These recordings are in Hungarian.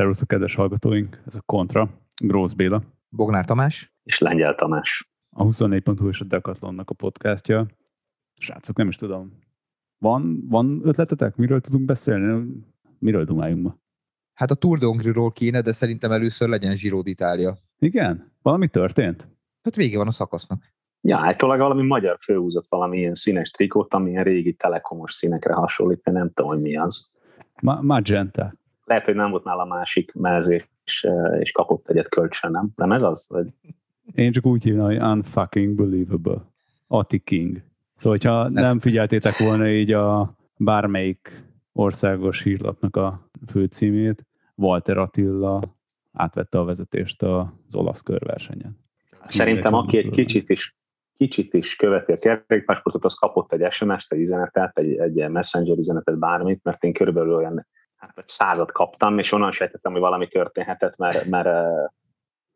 Szervusztok, kedves hallgatóink! Ez a Kontra. Grósz Béla. Bognár Tamás. És Lengyel Tamás. A 24.hu és a Decathlonnak a podcastja. Srácok, nem is tudom. Van, van ötletetek? Miről tudunk beszélni? Miről dumáljunk ma? Hát a Tour de Hongrie-ról kéne, de szerintem először legyen Giro d'Italia. Igen? Valami történt? Hát vége van a szakasznak. Ja, általában valami magyar főhúzott valami ilyen színes trikót, ami ilyen régi telekomos színekre hasonlít, de nem tudom, hogy mi az. Ma- Magenta. Lehet, hogy nem volt nála másik mez, és, és kapott egyet kölcsön, nem? Nem ez az? Vagy? Én csak úgy hívnám, hogy unfucking believable. Ati King. Szóval, hogyha nem figyeltétek volna így a bármelyik országos hírlapnak a főcímét, Walter Attila átvette a vezetést az olasz körversenyen. Szerintem aki egy kicsit is, kicsit is követi a kerékpársportot, az kapott egy SMS-t, egy üzenetet, egy, egy messenger üzenetet, bármit, mert én körülbelül olyan hát, egy százat kaptam, és onnan sejtettem, hogy valami történhetett, mert, mert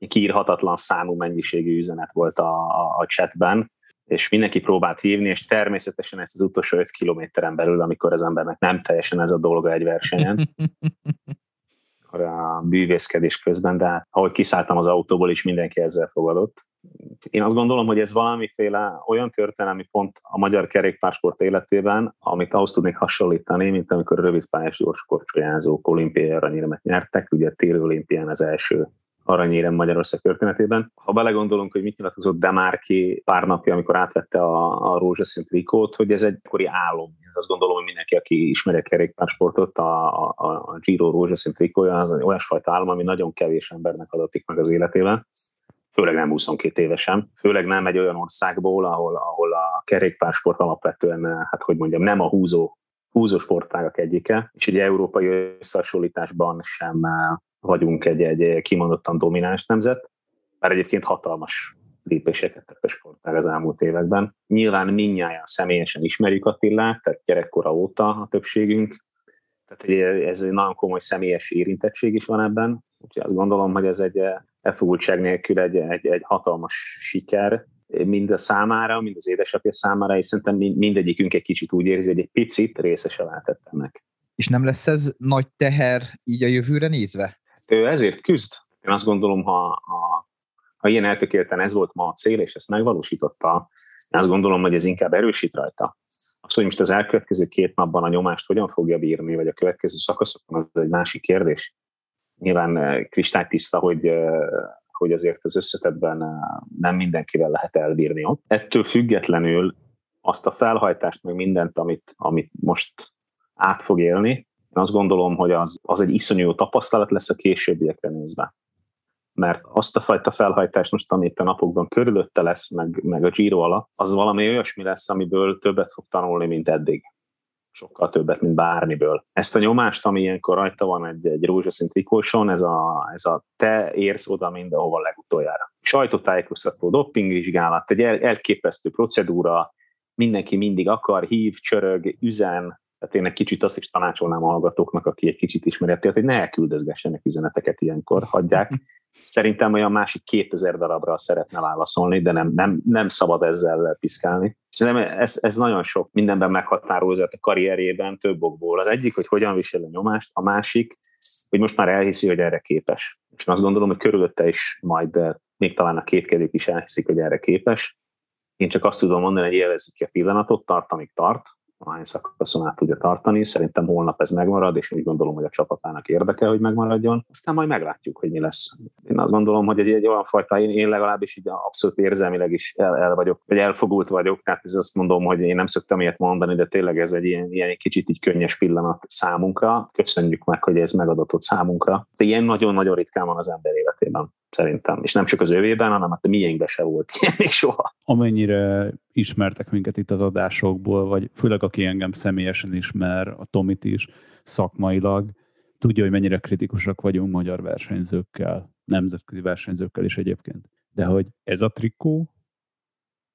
kiírhatatlan számú mennyiségű üzenet volt a, a, a chatben, és mindenki próbált hívni, és természetesen ezt az utolsó 5 kilométeren belül, amikor az embernek nem teljesen ez a dolga egy versenyen, a bűvészkedés közben, de ahogy kiszálltam az autóból is, mindenki ezzel fogadott. Én azt gondolom, hogy ez valamiféle olyan történelmi pont a magyar kerékpársport életében, amit ahhoz tudnék hasonlítani, mint amikor rövidpályás gyorskorcsolyázók olimpiai aranyérmet nyertek, ugye téli olimpián az első aranyérem Magyarország történetében. Ha belegondolunk, hogy mit nyilatkozott Demárki pár napja, amikor átvette a, a rózsaszín trikót, hogy ez egy kori álom. Azt gondolom, hogy mindenki, aki ismeri a kerékpársportot, a, a, a Giro rózsaszín trikója az olyasfajta álom, ami nagyon kevés embernek adatik meg az életében főleg nem 22 évesen, főleg nem egy olyan országból, ahol, ahol a kerékpársport alapvetően, hát hogy mondjam, nem a húzó, húzó sportágak egyike, és egy európai összehasonlításban sem vagyunk egy, egy kimondottan domináns nemzet, bár egyébként hatalmas lépéseket tett a sportág az elmúlt években. Nyilván minnyáján személyesen ismerjük Attillát, tehát gyerekkora óta a többségünk, tehát ez egy nagyon komoly személyes érintettség is van ebben, úgyhogy azt gondolom, hogy ez egy elfogultság nélkül egy, egy, egy hatalmas siker, mind a számára, mind az édesapja számára, és szerintem mindegyikünk egy kicsit úgy érzi, hogy egy picit részese lehetett ennek. És nem lesz ez nagy teher így a jövőre nézve? Ő ezért küzd. Én azt gondolom, ha, ha, ha ilyen eltökélten ez volt ma a cél, és ezt megvalósította, én azt gondolom, hogy ez inkább erősít rajta. Azt, hogy most az elkövetkező két napban a nyomást hogyan fogja bírni, vagy a következő szakaszokon, az egy másik kérdés. Nyilván eh, kristálytiszta, hogy, eh, hogy azért az összetetben eh, nem mindenkivel lehet elbírni ott. Ettől függetlenül azt a felhajtást, meg mindent, amit, amit most át fog élni, én azt gondolom, hogy az, az egy iszonyú tapasztalat lesz a későbbiekre nézve. Mert azt a fajta felhajtást most, amit a napokban körülötte lesz, meg, meg a Giro alatt, az valami olyasmi lesz, amiből többet fog tanulni, mint eddig. Sokkal többet, mint bármiből. Ezt a nyomást, ami ilyenkor rajta van egy, egy rózsaszín trikóson, ez a, ez a te érsz oda mindenhova legutoljára. Sajtótájékoztató, dopingvizsgálat, egy el, elképesztő procedúra, mindenki mindig akar, hív, csörög, üzen, tehát én egy kicsit azt is tanácsolnám a hallgatóknak, aki egy kicsit ismeri hogy ne elküldözgessenek üzeneteket ilyenkor, hagyják. Szerintem olyan másik 2000 darabra szeretne válaszolni, de nem, nem, nem szabad ezzel piszkálni. Szerintem ez, ez nagyon sok mindenben meghatározott a karrierjében több okból. Az egyik, hogy hogyan visel a nyomást, a másik, hogy most már elhiszi, hogy erre képes. És azt gondolom, hogy körülötte is majd eh, még talán a kétkedők is elhiszik, hogy erre képes. Én csak azt tudom mondani, hogy élvezzük ki a pillanatot, tart, amíg tart, ahány szakaszon át tudja tartani. Szerintem holnap ez megmarad, és úgy gondolom, hogy a csapatának érdeke, hogy megmaradjon. Aztán majd meglátjuk, hogy mi lesz. Én azt gondolom, hogy egy, egy olyan fajta, én, én legalábbis így abszolút érzelmileg is el, el vagyok, vagy elfogult vagyok, tehát ez azt mondom, hogy én nem szoktam ilyet mondani, de tényleg ez egy ilyen, ilyen kicsit így könnyes pillanat számunkra. Köszönjük meg, hogy ez megadatott számunkra. De ilyen nagyon-nagyon ritkán van az ember életében szerintem. És nem csak az övében, hanem a miénkben se volt ilyen még soha. Amennyire ismertek minket itt az adásokból, vagy főleg aki engem személyesen ismer, a Tomit is szakmailag, tudja, hogy mennyire kritikusak vagyunk magyar versenyzőkkel, nemzetközi versenyzőkkel is egyébként. De hogy ez a trikó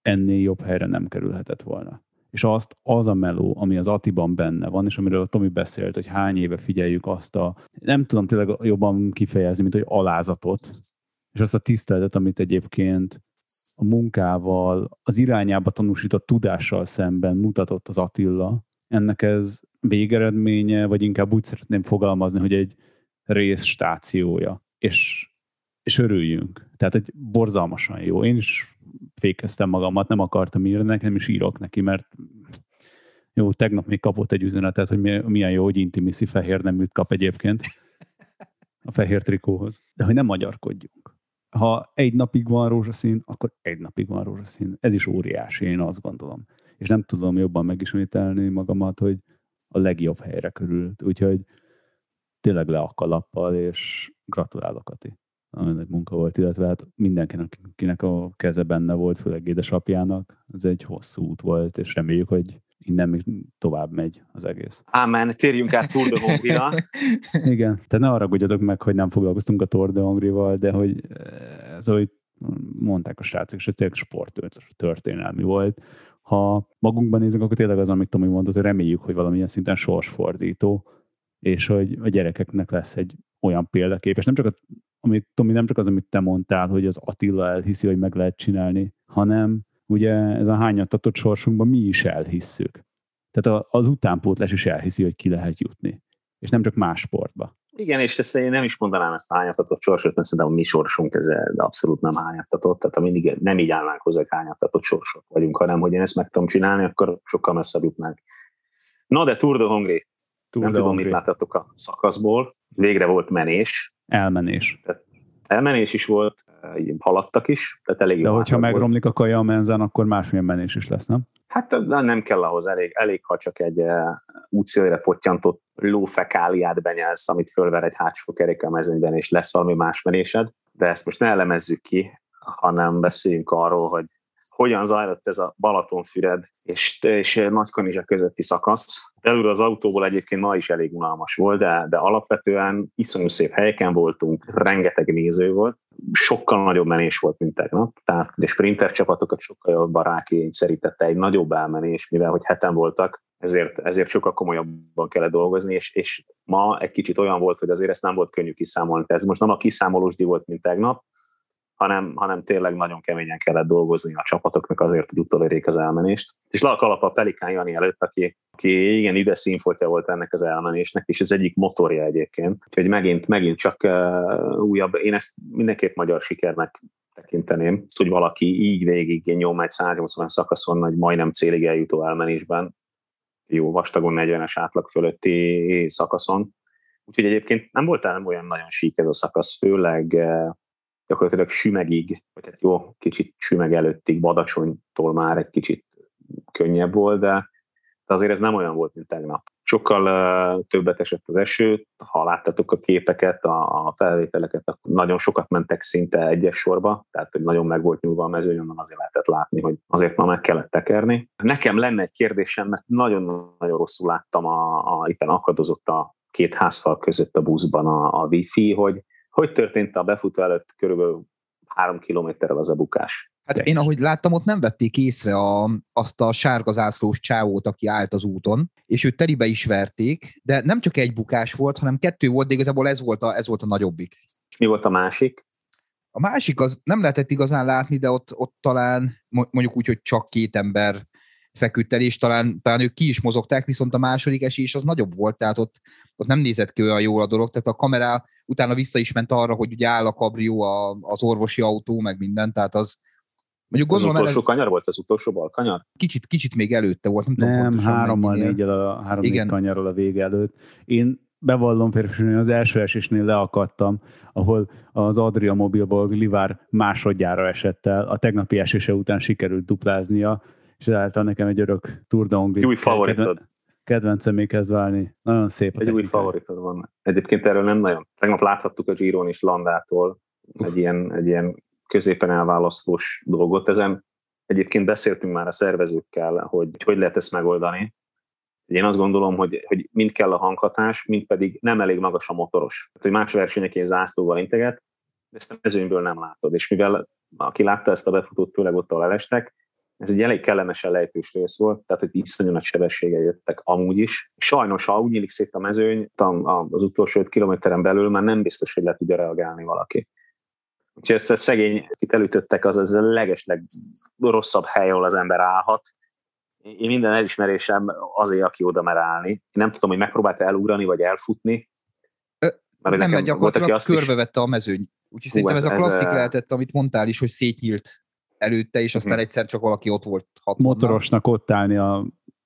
ennél jobb helyre nem kerülhetett volna. És azt, az a meló, ami az Atiban benne van, és amiről a Tomi beszélt, hogy hány éve figyeljük azt a, nem tudom tényleg jobban kifejezni, mint hogy alázatot, és azt a tiszteletet, amit egyébként a munkával, az irányába tanúsított tudással szemben mutatott az Attila, ennek ez végeredménye, vagy inkább úgy szeretném fogalmazni, hogy egy részstációja, és, és örüljünk. Tehát egy borzalmasan jó. Én is fékeztem magamat, nem akartam írni, nekem is írok neki, mert jó, tegnap még kapott egy üzenetet, hogy milyen jó, hogy Intimiszi fehér neműt kap egyébként a fehér trikóhoz. De hogy nem magyarkodjunk. Ha egy napig van rózsaszín, akkor egy napig van rózsaszín. Ez is óriási, én azt gondolom. És nem tudom jobban megismételni magamat, hogy a legjobb helyre körült. Úgyhogy tényleg le a kalappal, és gratulálok, Ati. Nagyon nagy munka volt, illetve hát mindenkinek, akinek a keze benne volt, főleg édesapjának. Ez egy hosszú út volt, és reméljük, hogy innen még tovább megy az egész. Ámen, térjünk át Tour de Hongria. Igen, tehát ne arra meg, hogy nem foglalkoztunk a Tour de Hongrival, de hogy ez, ahogy mondták a srácok, és ez tényleg sporttörténelmi volt. Ha magunkban nézünk, akkor tényleg az, amit Tomi mondott, hogy reméljük, hogy valamilyen szinten sorsfordító, és hogy a gyerekeknek lesz egy olyan példakép, és nem csak a, amit, Tomi, nem csak az, amit te mondtál, hogy az Attila elhiszi, hogy meg lehet csinálni, hanem ugye ez a hányattatott sorsunkban mi is elhisszük. Tehát az utánpótlás is elhiszi, hogy ki lehet jutni. És nem csak más sportba. Igen, és ezt én nem is mondanám ezt a hányattatott sorsot, mert szerintem a mi sorsunk ez abszolút nem hányattatott, tehát ha mindig nem így állnánk hozzá, hogy hányattatott sorsok vagyunk, hanem hogy én ezt meg tudom csinálni, akkor sokkal messzebb jutnánk. Na de Tour de Hongri. Tour nem de tudom, Hongri. mit láttatok a szakaszból. Végre volt menés. Elmenés. Tehát elmenés is volt, így haladtak is. Tehát elég De hogyha megromlik volt. a kaja a menzán, akkor másmilyen menés is lesz, nem? Hát nem kell ahhoz, elég, elég ha csak egy uh, útszélre pottyantott lófekáliát benyelsz, amit fölver egy hátsó kerék a mezőnyben, és lesz valami más menésed. De ezt most ne elemezzük ki, hanem beszéljünk arról, hogy hogyan zajlott ez a Balatonfüred és, és Nagykanizsa közötti szakasz. Előre az autóból egyébként ma is elég unalmas volt, de, de alapvetően iszonyú szép helyeken voltunk, rengeteg néző volt, sokkal nagyobb menés volt, mint tegnap, tehát a sprinter csapatokat sokkal jobban rákényszerítette egy nagyobb elmenés, mivel hogy heten voltak, ezért, ezért sokkal komolyabban kellett dolgozni, és, és ma egy kicsit olyan volt, hogy azért ezt nem volt könnyű kiszámolni. Ez most nem a kiszámolósdi volt, mint tegnap, hanem, hanem tényleg nagyon keményen kellett dolgozni a csapatoknak azért, hogy utolérjék az elmenést. És le a kalap a Pelikán Jani előtt, aki, aki igen ide színfotja volt ennek az elmenésnek, és ez egyik motorja egyébként. Úgyhogy megint, megint csak uh, újabb, én ezt mindenképp magyar sikernek tekinteném, hogy valaki így végig nyom egy 180 szakaszon, nagy majdnem célig eljutó elmenésben, jó vastagon 40-es átlag fölötti szakaszon. Úgyhogy egyébként nem volt nem olyan nagyon sík ez a szakasz, főleg gyakorlatilag sümegig, vagy hát jó, kicsit sümeg előttig, Badacsonytól már egy kicsit könnyebb volt, de, de azért ez nem olyan volt, mint tegnap. Sokkal uh, többet esett az eső, ha láttatok a képeket, a, a felvételeket, akkor nagyon sokat mentek szinte egyes sorba, tehát hogy nagyon meg volt nyúlva a mezőny, azért lehetett látni, hogy azért már meg kellett tekerni. Nekem lenne egy kérdésem, mert nagyon-nagyon rosszul láttam, a, a, itt akadozott a két házfal között a buszban a, a wifi, hogy hogy történt a befutó előtt körülbelül három kilométerrel az a bukás? Hát én ahogy láttam, ott nem vették észre a, azt a sárgazászlós csávót, aki állt az úton, és őt telibe is verték, de nem csak egy bukás volt, hanem kettő volt, de igazából ez volt a, ez volt a nagyobbik. Mi volt a másik? A másik az nem lehetett igazán látni, de ott, ott talán mondjuk úgy, hogy csak két ember feküdt el, és talán, talán ők ki is mozogták, viszont a második esés az nagyobb volt, tehát ott, ott nem nézett ki olyan jól a dolog, tehát a kamera utána vissza is ment arra, hogy ugye áll a kabrió, a, az orvosi autó, meg minden, tehát az, Mondjuk gondolom, az utolsó el... kanyar volt, az utolsó bal kanyar? Kicsit, kicsit még előtte volt, nem, nem tudom hárommal négyel a három Igen. kanyarról a vége előtt. Én bevallom férfi, az első esésnél leakadtam, ahol az Adria mobilból Livár másodjára esett el, a tegnapi esése után sikerült dupláznia, és ezáltal nekem egy örök Tour de Hongrie. Új favoritod. Kedvencem kezd válni. Nagyon szép a Egy új favoritod van. Egyébként erről nem nagyon. Tegnap láthattuk a Giron is Landától egy ilyen, egy ilyen középen elválasztós dolgot. Ezen egyébként beszéltünk már a szervezőkkel, hogy hogy lehet ezt megoldani. Én azt gondolom, hogy, hogy mind kell a hanghatás, mind pedig nem elég magas a motoros. Tehát, hogy más versenyekén zászlóval integet, de ezt a mezőnyből nem látod. És mivel aki látta ezt a befutót, főleg ott a lelestek, ez egy elég kellemesen lejtős rész volt, tehát hogy iszonyú nagy sebessége jöttek amúgy is. Sajnos, ha úgy nyílik szét a mezőny, az utolsó 5 kilométeren belül már nem biztos, hogy le tudja reagálni valaki. Úgyhogy ezt a szegény, akit elütöttek, az az a legesleg rosszabb hely, ahol az ember állhat. Én minden elismerésem azért, aki oda mer állni. Én nem tudom, hogy megpróbálta elugrani, vagy elfutni. Mert nem, mert gyakorlatilag azt körbevette is... a mezőny. Úgyhogy szerintem ez, ez a klasszik ez lehetett, amit mondtál is, hogy szétnyílt előtte, és aztán hmm. egyszer csak valaki ott volt. Motorosnak ott állni a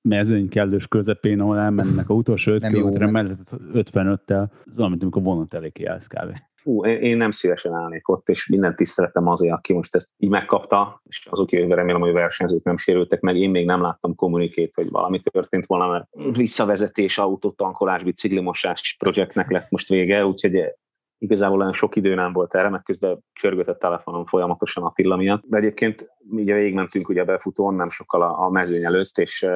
mezőny kellős közepén, ahol elmennek a utolsó 5 km mellett 55-tel, az olyan, mint amikor vonat elé kiállsz kávé. Fú, én nem szívesen állnék ott, és minden tiszteletem azért, aki most ezt így megkapta, és azok jövőre remélem, hogy versenyzők nem sérültek meg. Én még nem láttam kommunikét, hogy valami történt volna, mert visszavezetés, autótankolás, biciklimosás projektnek lett most vége, úgyhogy igazából olyan sok idő nem volt erre, mert közben csörgött telefonon folyamatosan Attila miatt. De egyébként így végigmentünk ugye a befutón nem sokkal a, a mezőny előtt, és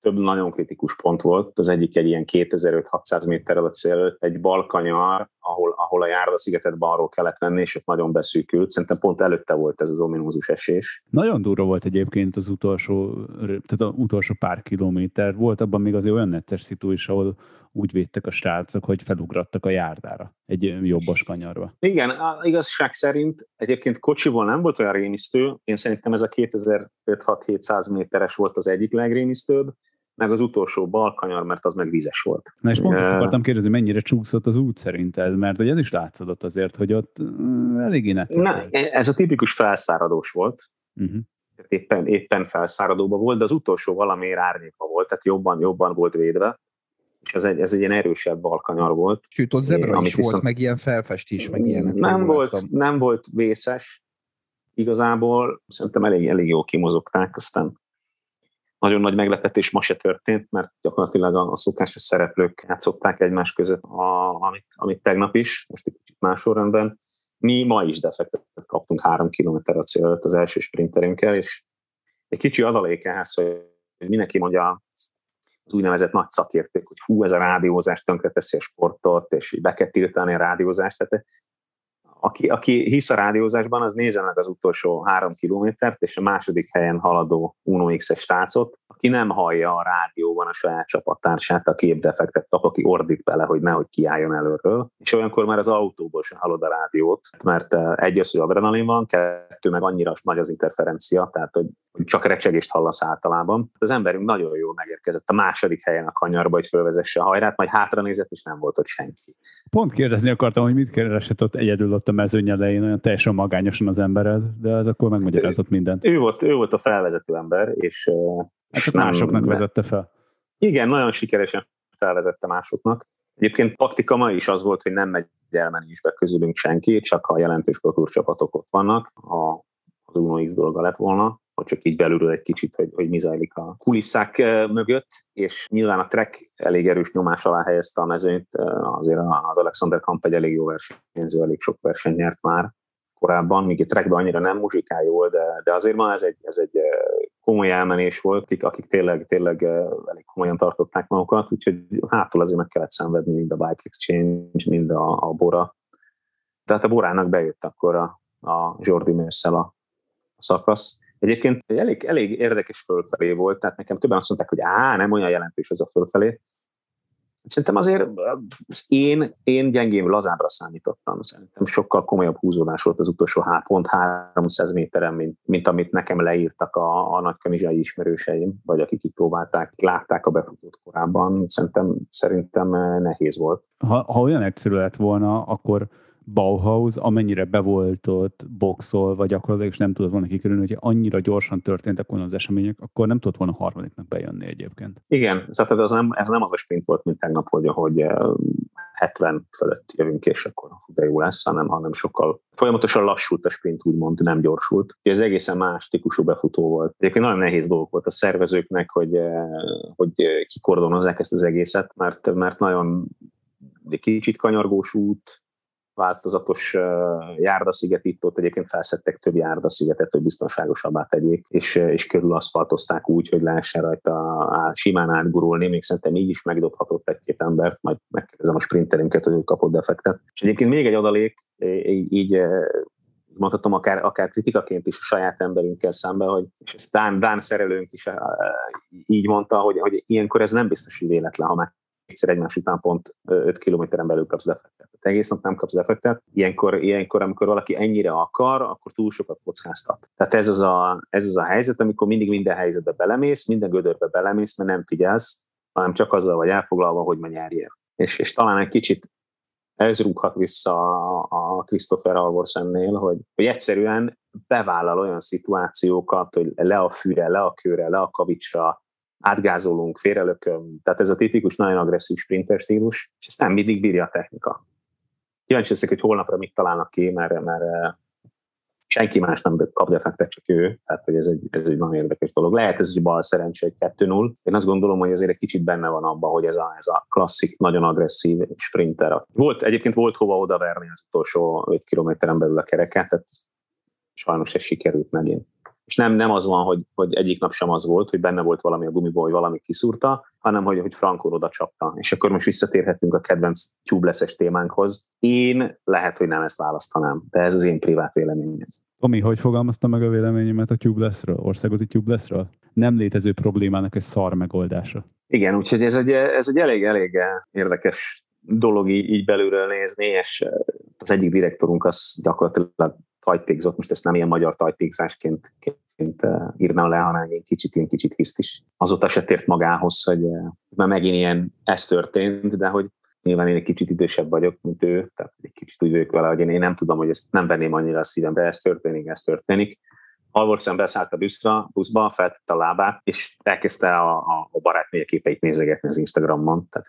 több nagyon kritikus pont volt. Az egyik egy ilyen 2500-600 méterrel a cél előtt, egy balkanyar, ahol, ahol a járda szigetet balról kellett venni, és ott nagyon beszűkült. Szerintem pont előtte volt ez az ominózus esés. Nagyon durva volt egyébként az utolsó, tehát az utolsó pár kilométer. Volt abban még azért olyan necces szitu is, ahol úgy védtek a srácok, hogy felugrattak a járdára egy jobbos kanyarba. Igen, igazság szerint egyébként kocsiból nem volt olyan rémisztő, én szerintem ez a 2500-700 méteres volt az egyik legrémisztőbb, meg az utolsó balkanyar, mert az meg vízes volt. Na és pont azt akartam kérdezni, mennyire csúszott az út szerinted, mert hogy ez is látszott azért, hogy ott eléggé Na, Ez a tipikus felszáradós volt, uh-huh. éppen, éppen felszáradóban volt, de az utolsó valamiért árnyékba volt, tehát jobban, jobban volt védve, és ez egy, ez egy ilyen erősebb balkanyar volt. Sőt, ott zebra is viszont... volt, meg ilyen felfestés, meg ilyenek. Nem volt, nem volt vészes, igazából szerintem elég, elég jól kimozogták, aztán nagyon nagy meglepetés ma se történt, mert gyakorlatilag a, a szokásos szereplők játszották egymás között, a, amit, amit tegnap is, most egy kicsit más sorrendben. Mi ma is defektet kaptunk három kilométer a cél az első sprinterünkkel, és egy kicsi adalék ehhez, hogy mindenki mondja az úgynevezett nagy szakértők, hogy hú, ez a rádiózás tönkreteszi a sportot, és be kell tiltani a rádiózást. Tehát aki, aki hisz a rádiózásban, az nézze meg az utolsó három kilométert, és a második helyen haladó Uno X-es srácot, aki nem hallja a rádióban a saját csapattársát, a képdefektet kap, aki ordít bele, hogy nehogy kiálljon előről, és olyankor már az autóból sem hallod a rádiót, mert eh, egy az, hogy adrenalin van, kettő meg annyira nagy az interferencia, tehát hogy csak recsegést hallasz általában. Az emberünk nagyon jól megérkezett a második helyen a kanyarba, hogy fölvezesse a hajrát, majd hátra nézett, és nem volt ott senki. Pont kérdezni akartam, hogy mit keresett ott egyedül ott a mezőny elején, olyan teljesen magányosan az embered, de ez akkor megmagyarázott mindent. Ő volt, ő volt a felvezető ember, és, hát nem, másoknak nem, vezette fel. Igen, nagyon sikeresen felvezette másoknak. Egyébként taktika ma is az volt, hogy nem megy elmenésbe közülünk senki, csak ha jelentős csapatok ott vannak, ha az Uno X dolga lett volna, hogy csak így belülről egy kicsit, hogy, hogy mi zajlik a kulisszák mögött, és nyilván a Trek elég erős nyomás alá helyezte a mezőnyt, azért az Alexander Kamp egy elég jó versenyző, elég sok versenyt nyert már korábban, míg a Trekben annyira nem muzsikál jól, de, de azért ma ez egy, ez egy komoly elmenés volt, akik, akik tényleg, tényleg elég komolyan tartották magukat, úgyhogy hátul azért meg kellett szenvedni mind a Bike Exchange, mind a, a Bora. Tehát a Borának bejött akkor a, a Jordi Mősszel a, a szakasz, Egyébként elég, elég érdekes fölfelé volt, tehát nekem többen azt mondták, hogy á, nem olyan jelentős az a fölfelé. Szerintem azért én, én gyengén lazábra számítottam. Szerintem sokkal komolyabb húzódás volt az utolsó pont 300 méteren, mint, mint amit nekem leírtak a, a nagykanizsai ismerőseim, vagy akik itt próbálták, látták a befutót korábban. Szerintem, szerintem nehéz volt. Ha, ha olyan egyszerű lett volna, akkor Bauhaus, amennyire be boxol, vagy gyakorlatilag, és nem tudott volna kikerülni, hogy annyira gyorsan történtek volna az események, akkor nem tudott volna a harmadiknak bejönni egyébként. Igen, tehát ez nem, ez nem az a sprint volt, mint tegnap, hogy, hogy 70 fölött jövünk, és akkor de jó lesz, hanem, hanem sokkal folyamatosan lassult a sprint, úgymond nem gyorsult. Ez egészen más típusú befutó volt. Egyébként nagyon nehéz dolog volt a szervezőknek, hogy, hogy kikordonozzák ezt az egészet, mert, mert nagyon egy kicsit kanyargós út, változatos járdasziget itt egyébként felszettek több járdaszigetet, hogy biztonságosabbá tegyék, és, és körül aszfaltozták úgy, hogy lehessen rajta simán átgurulni, még szerintem így is megdobhatott egy-két embert, majd megkérdezem a sprinterünket, hogy ő kapott defektet. És egyébként még egy adalék, így, így mondhatom akár, akár kritikaként is a saját emberünkkel szemben, hogy és ezt Dán, Dán szerelőnk is így mondta, hogy, hogy ilyenkor ez nem biztos, hogy véletlen, ha egyszer egymás után pont 5 kilométeren belül kapsz defektet. Tehát egész nap nem kapsz defektet. Ilyenkor, ilyenkor, amikor valaki ennyire akar, akkor túl sokat kockáztat. Tehát ez az a, ez az a helyzet, amikor mindig minden helyzetbe belemész, minden gödörbe belemész, mert nem figyelsz, hanem csak azzal vagy elfoglalva, hogy ma nyerjél. És, és talán egy kicsit ez rúghat vissza a Christopher Alvorsennél, hogy, hogy egyszerűen bevállal olyan szituációkat, hogy le a fűre, le a kőre, le a kavicsra, átgázolunk, félrelököm. Tehát ez a tipikus, nagyon agresszív sprinter stílus, és ezt nem mindig bírja a technika. Kíváncsi leszek, hogy holnapra mit találnak ki, mert, mert senki más nem kap defektet, csak ő, tehát hogy ez egy, ez egy nagyon érdekes dolog. Lehet ez egy bal szerencsé, egy 2-0. Én azt gondolom, hogy azért egy kicsit benne van abban, hogy ez a, ez a klasszik, nagyon agresszív sprinter. Volt, egyébként volt hova odaverni az utolsó 5 kilométeren belül a kereket, tehát sajnos ez sikerült megint. És nem, nem az van, hogy, hogy egyik nap sem az volt, hogy benne volt valami a gumiból, hogy valami kiszúrta, hanem hogy, hogy Frankon oda csapta. És akkor most visszatérhetünk a kedvenc tubeless témánkhoz. Én lehet, hogy nem ezt választanám, de ez az én privát véleményem. Tomi, hogy fogalmazta meg a véleményemet a tubelessről, országoti tubelessről? Nem létező problémának egy szar megoldása. Igen, úgyhogy ez egy, ez egy elég, elég érdekes dolog így, így belülről nézni, és az egyik direktorunk az gyakorlatilag tajtékzott, most ezt nem ilyen magyar tajtékzásként írnám le, hanem egy kicsit ilyen kicsit hiszt is. Azóta se tért magához, hogy már megint ilyen ez történt, de hogy nyilván én egy kicsit idősebb vagyok, mint ő, tehát egy kicsit úgy vagyok vele, hogy én, én nem tudom, hogy ezt nem venném annyira a szívembe, ez történik, ez történik. Halvorsen beszállt a buszra, buszba, feltette a lábát, és elkezdte a, a, a barátnője képeit nézegetni az Instagramon. Tehát,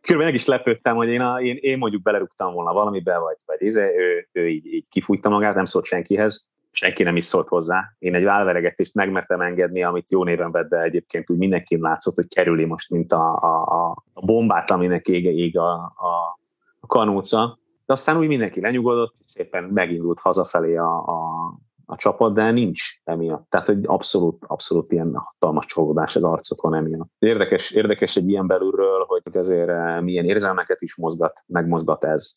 körülbelül meg is lepődtem, hogy én, a, én, én mondjuk belerúgtam volna valamibe, vagy, vagy íze, ő, ő így, így kifújta magát, nem szólt senkihez, senki nem is szólt hozzá. Én egy válveregetést megmertem engedni, amit jó néven vett, de egyébként úgy mindenki látszott, hogy kerüli most, mint a, a, a bombát, aminek ége ég a, a, a kanóca. De aztán úgy mindenki lenyugodott, szépen megindult hazafelé a, a, a csapat, de nincs emiatt. Tehát, hogy abszolút, abszolút ilyen hatalmas csalódás az arcokon emiatt. Érdekes, érdekes egy ilyen belülről, hogy azért eh, milyen érzelmeket is mozgat, megmozgat ez.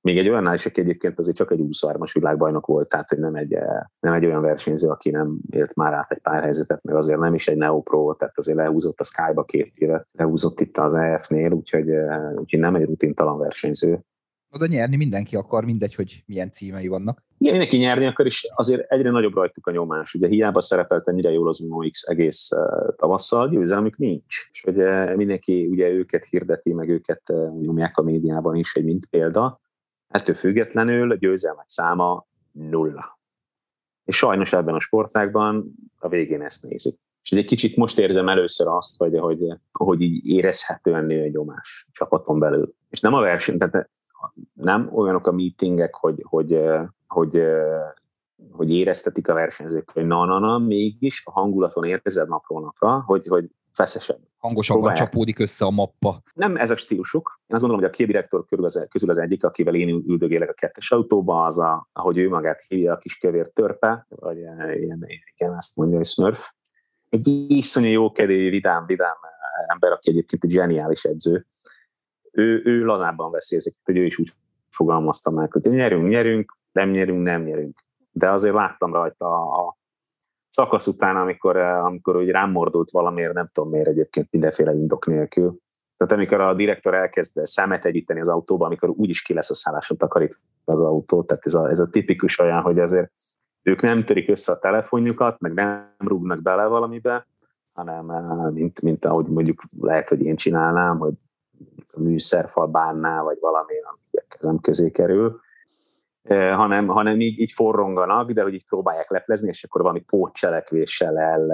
Még egy olyannál is, aki egyébként azért csak egy 23-as világbajnok volt, tehát nem egy, eh, nem egy olyan versenyző, aki nem élt már át egy pár helyzetet, meg azért nem is egy neopro tehát azért lehúzott a Sky-ba két évet, lehúzott itt az EF-nél, úgyhogy, eh, úgyhogy nem egy rutintalan versenyző oda nyerni mindenki akar, mindegy, hogy milyen címei vannak. Igen, mindenki nyerni akar, és azért egyre nagyobb rajtuk a nyomás. Ugye hiába szerepelt ennyire jól az Uno egész uh, tavasszal, győzelmük nincs. És ugye mindenki ugye őket hirdeti, meg őket uh, nyomják a médiában is, egy mint példa. Ettől függetlenül a győzelmek száma nulla. És sajnos ebben a sportágban a végén ezt nézik. És egy kicsit most érzem először azt, hogy, hogy, hogy így érezhetően nő a nyomás csapaton belül. És nem a verseny, tehát nem olyanok a meetingek, hogy, hogy, hogy, hogy éreztetik a versenyzők, hogy na-na-na, mégis a hangulaton érkezed napról napra, hogy, hogy feszesebb. Hangosabban csapódik össze a mappa. Nem ez a stílusuk. Én azt gondolom, hogy a két direktor körül az, közül az egyik, akivel én üldögélek a kettes autóba, az, a, ahogy ő magát hívja, a kis kövér törpe, vagy ilyen, ilyen ezt mondja, hogy Smurf. Egy iszonyú jókedélyű, vidám, vidám ember, aki egyébként egy zseniális edző, ő, ő lazábban veszi ezeket, hogy ő is úgy fogalmazta meg, hogy nyerünk, nyerünk, nem nyerünk, nem nyerünk. De azért láttam rajta a, a szakasz után, amikor, amikor úgy rám mordult valamiért, nem tudom miért egyébként mindenféle indok nélkül. Tehát amikor a direktor elkezd szemet egyíteni az autóba, amikor úgyis ki lesz a szálláson takarít az autó, tehát ez a, ez a tipikus olyan, hogy azért ők nem törik össze a telefonjukat, meg nem rúgnak bele valamibe, hanem mint, mint ahogy mondjuk lehet, hogy én csinálnám, hogy műszerfal bánnál, vagy valami, ami a kezem közé kerül, hanem, hanem így, így forronganak, de hogy így próbálják leplezni, és akkor valami pótcselekvéssel el,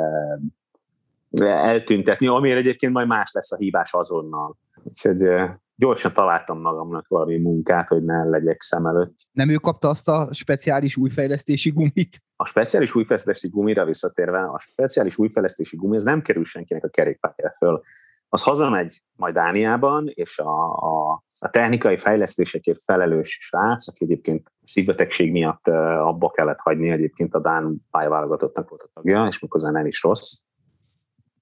eltüntetni, amire egyébként majd más lesz a hívás azonnal. Úgyhogy gyorsan találtam magamnak valami munkát, hogy ne legyek szem előtt. Nem ő kapta azt a speciális újfejlesztési gumit? A speciális újfejlesztési gumira visszatérve, a speciális újfejlesztési gumi, ez nem kerül senkinek a kerékpárjára föl az hazamegy majd Dániában, és a, a, a technikai fejlesztésekért felelős srác, aki egyébként szívbetegség miatt abba kellett hagyni, egyébként a Dán pályaválogatottnak volt a tagja, és mikor nem is rossz.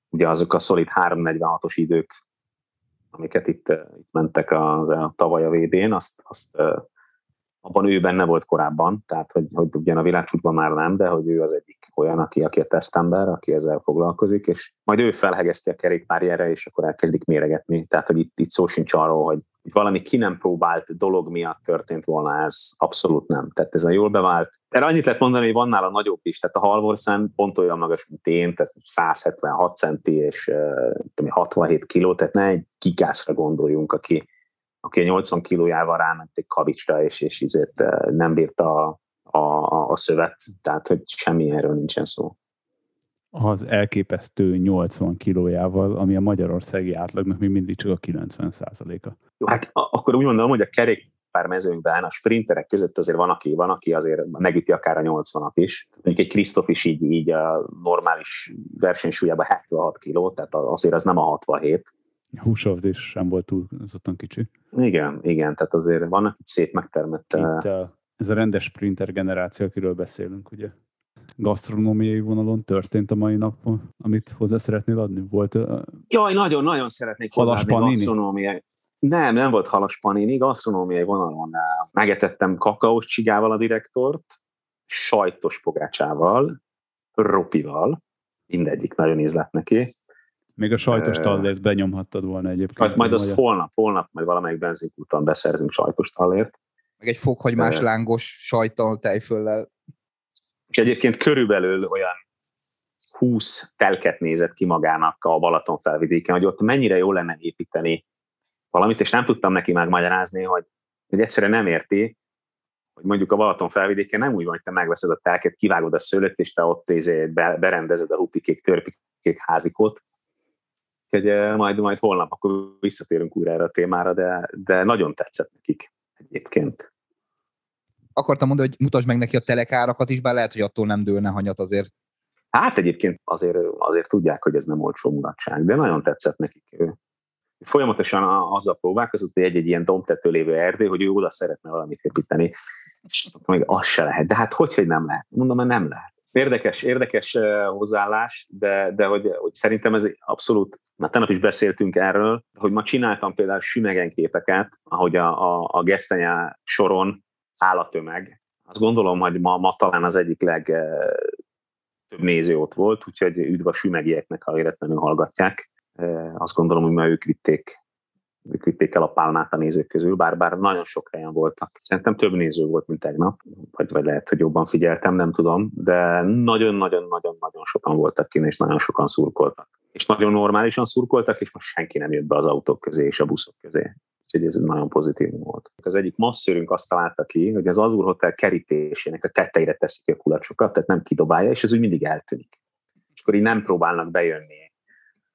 Ugye azok a szolid 346-os idők, amiket itt, itt mentek a, a tavaly a VB-n, azt, azt abban ő benne volt korábban, tehát hogy, hogy ugyan a világcsúcsban már nem, de hogy ő az egyik olyan, aki, aki a tesztember, aki ezzel foglalkozik, és majd ő felhegezti a kerékpárjára, és akkor elkezdik méregetni. Tehát, hogy itt, itt szó sincs arról, hogy valami ki nem próbált dolog miatt történt volna ez, abszolút nem. Tehát ez a jól bevált. Erre annyit lehet mondani, hogy van nála nagyobb is, tehát a Halvorsen pont olyan magas, mint én, tehát 176 centi és 67 kiló, tehát ne egy gigászra gondoljunk, aki aki a 80 kilójával ráment egy kavicsra, és, és izét eh, nem bírta a, a, a szövet, tehát hogy semmi erről nincsen szó. Az elképesztő 80 kilójával, ami a magyarországi átlagnak még mindig csak a 90 százaléka. Jó, hát akkor úgy mondom, hogy a kerékpár mezőnkben a sprinterek között azért van, aki, van, aki azért megüti akár a 80-at is. Mondjuk egy Krisztof is így, így a normális versenysúlyában 76 kiló, tehát azért az nem a 67 Húsovd is sem volt túlzottan kicsi. Igen, igen, tehát azért vannak itt szép megtermett... Itt a, ez a rendes sprinter generáció, akiről beszélünk, ugye? Gasztronómiai vonalon történt a mai napon, amit hozzá szeretnél adni? Volt uh, Jaj, nagyon-nagyon szeretnék hozzáadni gasztronómiai. Nem, nem volt halas panini, gasztronómiai vonalon megetettem kakaós csigával a direktort, sajtos pogácsával, ropival, mindegyik nagyon ízlett neki, még a sajtos tallért benyomhattad volna egyébként. Majd, majd az holnap, holnap majd valamelyik benzinkúton beszerzünk sajtos tallért. Meg egy fokhagymás uh, lángos sajttal, tejföllel. És egyébként körülbelül olyan 20 telket nézett ki magának a Balaton felvidéken, hogy ott mennyire jó lenne építeni valamit, és nem tudtam neki megmagyarázni, hogy, hogy egyszerűen nem érti, hogy mondjuk a Balaton felvidéken nem úgy van, hogy te megveszed a telket, kivágod a szőlőt, és te ott izé berendezed a hupikék, törpikék házikot, Úgyhogy majd, majd holnap akkor visszatérünk újra erre a témára, de, de nagyon tetszett nekik egyébként. Akartam mondani, hogy mutasd meg neki a telekárakat is, bár lehet, hogy attól nem dőlne hanyat azért. Hát egyébként azért, azért tudják, hogy ez nem olcsó mulatság, de nagyon tetszett nekik. Folyamatosan azzal próbálkozott, hogy egy-egy ilyen domtető lévő erdő, hogy ő oda szeretne valamit építeni, és még az se lehet. De hát hogy, hogy nem lehet? Mondom, mert nem lehet. Érdekes, érdekes hozzáállás, de, de hogy, hogy szerintem ez abszolút, na tegnap is beszéltünk erről, hogy ma csináltam például sümegen képeket, ahogy a, a, a gesztenyá soron áll a tömeg. Azt gondolom, hogy ma, ma talán az egyik leg több néző ott volt, úgyhogy üdv a sümegieknek, ha véletlenül hallgatják. Azt gondolom, hogy ma ők vitték ők vitték el a pálmát a nézők közül, bár, bár nagyon sok helyen voltak. Szerintem több néző volt, mint tegnap, vagy, vagy lehet, hogy jobban figyeltem, nem tudom, de nagyon-nagyon-nagyon-nagyon sokan voltak kint, és nagyon sokan szurkoltak. És nagyon normálisan szurkoltak, és most senki nem jött be az autók közé és a buszok közé. Úgyhogy ez nagyon pozitív volt. Az egyik masszörünk azt találta ki, hogy az Azur Hotel kerítésének a tetteire teszik a kulacsokat, tehát nem kidobálja, és ez úgy mindig eltűnik. És akkor így nem próbálnak bejönni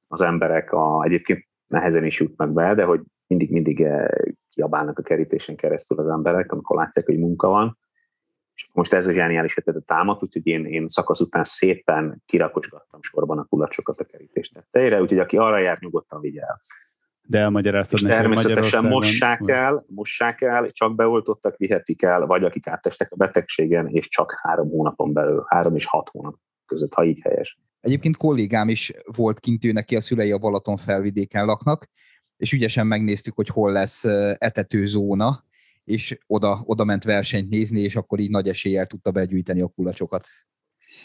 az emberek a, egyébként nehezen is jutnak be, de hogy mindig-mindig eh, kiabálnak a kerítésen keresztül az emberek, amikor látják, hogy munka van. És most ez a zseniális ötlet a támad, úgyhogy én, én szakasz után szépen kirakosgattam sorban a kulacsokat a kerítés tetteire, úgyhogy aki arra jár, nyugodtan vigye el. De elmagyaráztad neki, természetesen mossák el, mossák el, csak beoltottak, vihetik el, vagy akik áttestek a betegségen, és csak három hónapon belül, három és hat hónap között, ha így helyes. Egyébként kollégám is volt kint, ő neki a szülei a Balaton felvidéken laknak, és ügyesen megnéztük, hogy hol lesz etetőzóna, és oda, oda ment versenyt nézni, és akkor így nagy eséllyel tudta begyűjteni a kulacsokat.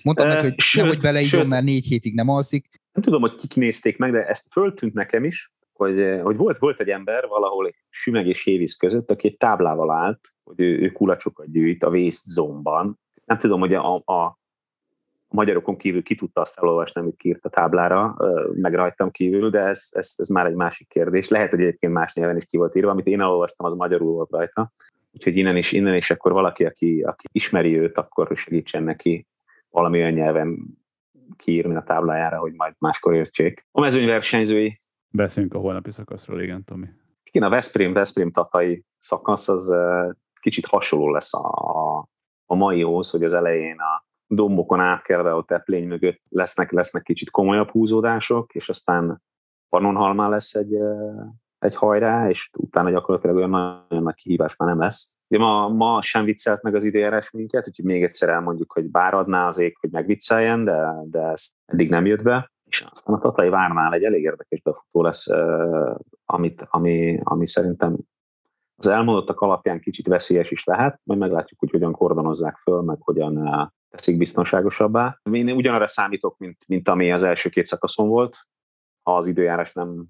Mondtam neki, hogy sőt, nehogy beleígyom, mert négy hétig nem alszik. Nem tudom, hogy kik nézték meg, de ezt föltűnt nekem is, hogy, hogy volt, volt egy ember valahol egy Sümeg és Hévíz között, aki egy táblával állt, hogy ő, ő kulacsokat gyűjt a zone Nem tudom, hogy a, a, a magyarokon kívül ki tudta azt elolvasni, amit kiírt a táblára, meg rajtam kívül, de ez, ez, ez már egy másik kérdés. Lehet, hogy egyébként más nyelven is ki volt írva, amit én elolvastam, az magyarul volt rajta. Úgyhogy innen is, innen is akkor valaki, aki, aki ismeri őt, akkor segítsen neki valami olyan nyelven kiírni a táblájára, hogy majd máskor értsék. A mezőnyversenyzői. Beszéljünk a holnapi szakaszról, igen, Tomi. Igen, a Veszprém, Veszprém tatai szakasz az kicsit hasonló lesz a, a maihoz, hogy az elején a dombokon átkelve a teplény mögött lesznek, lesznek kicsit komolyabb húzódások, és aztán Pannonhalmán lesz egy, egy hajrá, és utána gyakorlatilag olyan nagyon nagy kihívás már nem lesz. De ma, ma sem viccelt meg az idéres minket, úgyhogy még egyszer elmondjuk, hogy bár adná az ég, hogy megvicceljen, de, de ezt eddig nem jött be. És aztán a Tatai Várnál egy elég érdekes befutó lesz, amit, ami, ami szerintem az elmondottak alapján kicsit veszélyes is lehet, majd meglátjuk, hogy hogyan kordonozzák föl, meg hogyan teszik biztonságosabbá. Én ugyanarra számítok, mint, mint ami az első két szakaszon volt. Ha az időjárás nem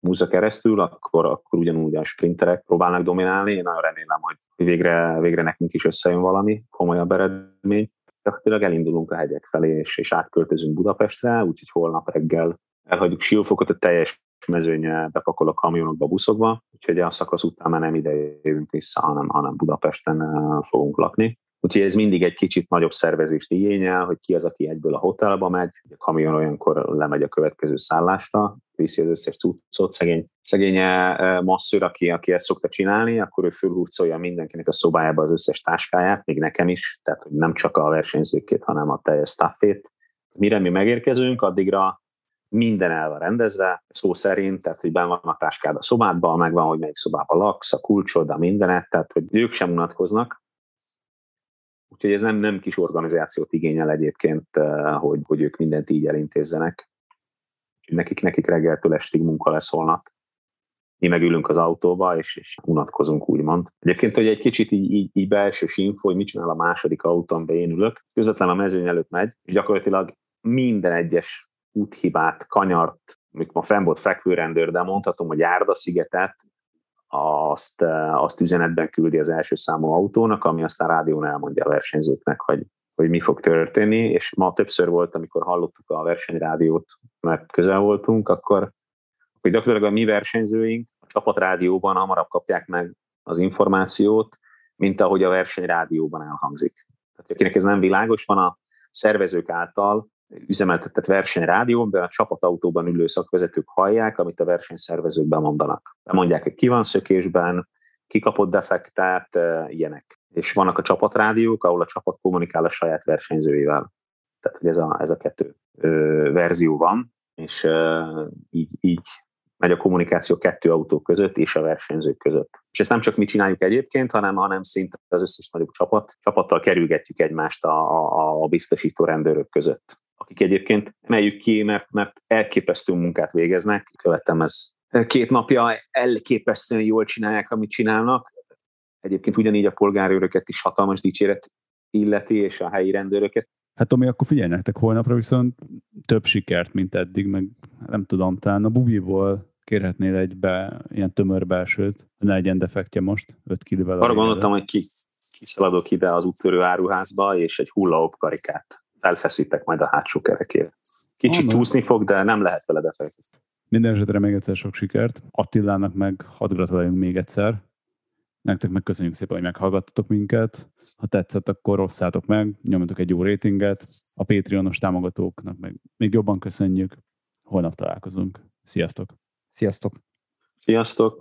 múzza keresztül, akkor, akkor ugyanúgy a sprinterek próbálnak dominálni. Én nagyon remélem, hogy végre, végre nekünk is összejön valami komolyabb eredmény. Gyakorlatilag elindulunk a hegyek felé, és, és átköltözünk Budapestre, úgyhogy holnap reggel elhagyjuk Siófokot, a teljes mezőny bepakol a kamionokba, a buszokba, úgyhogy a szakasz után már nem ide jövünk vissza, hanem, hanem Budapesten eh, fogunk lakni. Úgyhogy ez mindig egy kicsit nagyobb szervezést igényel, hogy ki az, aki egyből a hotelba megy, a kamion olyankor lemegy a következő szállásra, viszi az összes cuccot, szegény, szegény eh, masszőr, aki, aki ezt szokta csinálni, akkor ő fölhurcolja mindenkinek a szobájába az összes táskáját, még nekem is, tehát hogy nem csak a versenyzőkét, hanem a teljes staffét. Mire mi megérkezünk, addigra minden el van rendezve, szó szerint, tehát hogy ben van a táskád a szobádban, megvan, hogy melyik szobában laksz, a kulcsod, a mindenet, tehát hogy ők sem unatkoznak. Úgyhogy ez nem, nem kis organizációt igényel egyébként, eh, hogy, hogy ők mindent így elintézzenek. Nekik, nekik reggeltől estig munka lesz holnap. Mi megülünk az autóba, és, és unatkozunk, úgymond. Egyébként, hogy egy kicsit így, így, így belsős info, hogy mit csinál a második autón, én ülök, közvetlen a mezőny előtt megy, és gyakorlatilag minden egyes úthibát, kanyart, mikor ma fenn volt fekvőrendőr, de mondhatom, hogy Árda-szigetet, azt, eh, azt üzenetben küldi az első számú autónak, ami aztán rádión elmondja a versenyzőknek, hogy, hogy mi fog történni, és ma többször volt, amikor hallottuk a versenyrádiót, mert közel voltunk, akkor, akkor gyakorlatilag a mi versenyzőink a csapatrádióban hamarabb kapják meg az információt, mint ahogy a versenyrádióban elhangzik. Tehát akinek ez nem világos, van a szervezők által üzemeltetett versenyrádión, de a csapatautóban ülő szakvezetők hallják, amit a versenyszervezők bemondanak. Bemondják, hogy ki van szökésben, ki kapott defektet, e, ilyenek. És vannak a csapatrádiók, ahol a csapat kommunikál a saját versenyzőivel. Tehát, hogy ez a, ez a kettő ö, verzió van, és ö, így, így megy a kommunikáció kettő autó között és a versenyzők között. És ezt nem csak mi csináljuk egyébként, hanem, hanem szinte az összes nagyobb csapat, csapattal kerülgetjük egymást a, a, a biztosító rendőrök között akik egyébként emeljük ki, mert, mert elképesztő munkát végeznek. Követtem ez két napja, elképesztően jól csinálják, amit csinálnak. Egyébként ugyanígy a polgárőröket is hatalmas dicséret illeti, és a helyi rendőröket. Hát Tomi, akkor figyelj nektek holnapra viszont több sikert, mint eddig, meg nem tudom, talán a Bubiból kérhetnél egy be, ilyen tömör belsőt, ne legyen defektje most, 5 kilóval. Arra gondoltam, hogy ki, kiszaladok ide az úttörő áruházba, és egy hullahopp karikát felfeszítek majd a hátsó kerekére. Kicsit oh, csúszni fog, de nem lehet vele befejezni. Minden esetre még egyszer sok sikert. Attilának meg hadd gratuláljunk még egyszer. Nektek meg köszönjük szépen, hogy meghallgattatok minket. Ha tetszett, akkor osszátok meg, nyomjatok egy jó rétinget. A Patreonos támogatóknak meg még jobban köszönjük. Holnap találkozunk. Sziasztok! Sziasztok! Sziasztok!